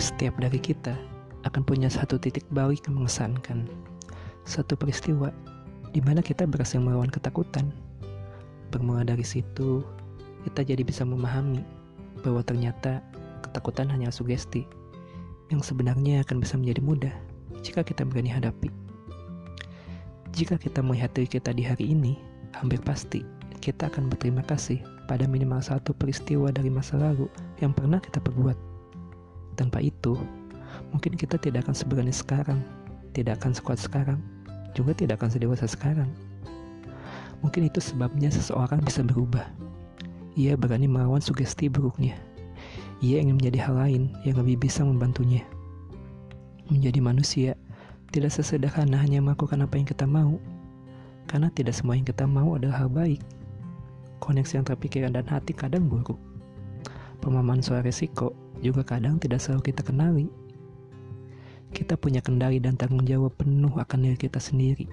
Setiap dari kita akan punya satu titik balik yang mengesankan. Satu peristiwa di mana kita berhasil melawan ketakutan. Bermula dari situ, kita jadi bisa memahami bahwa ternyata ketakutan hanya sugesti yang sebenarnya akan bisa menjadi mudah jika kita berani hadapi. Jika kita melihat diri kita di hari ini, hampir pasti kita akan berterima kasih pada minimal satu peristiwa dari masa lalu yang pernah kita perbuat. Tanpa itu, mungkin kita tidak akan seberani sekarang, tidak akan sekuat sekarang, juga tidak akan sedewasa sekarang. Mungkin itu sebabnya seseorang bisa berubah. Ia berani melawan sugesti buruknya. Ia ingin menjadi hal lain yang lebih bisa membantunya. Menjadi manusia tidak sesederhana hanya melakukan apa yang kita mau, karena tidak semua yang kita mau adalah hal baik. Koneksi antara pikiran dan hati kadang buruk. Pemahaman soal resiko juga kadang tidak selalu kita kenali. Kita punya kendali dan tanggung jawab penuh akan diri kita sendiri.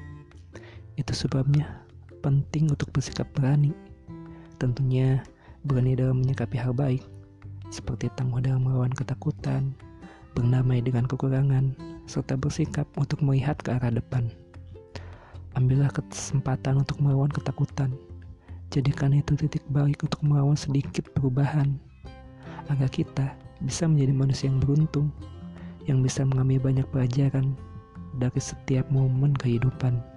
Itu sebabnya penting untuk bersikap berani. Tentunya berani dalam menyikapi hal baik, seperti tangguh dalam melawan ketakutan, bernamai dengan kekurangan, serta bersikap untuk melihat ke arah depan. Ambillah kesempatan untuk melawan ketakutan. Jadikan itu titik balik untuk melawan sedikit perubahan agar kita bisa menjadi manusia yang beruntung, yang bisa mengambil banyak pelajaran dari setiap momen kehidupan.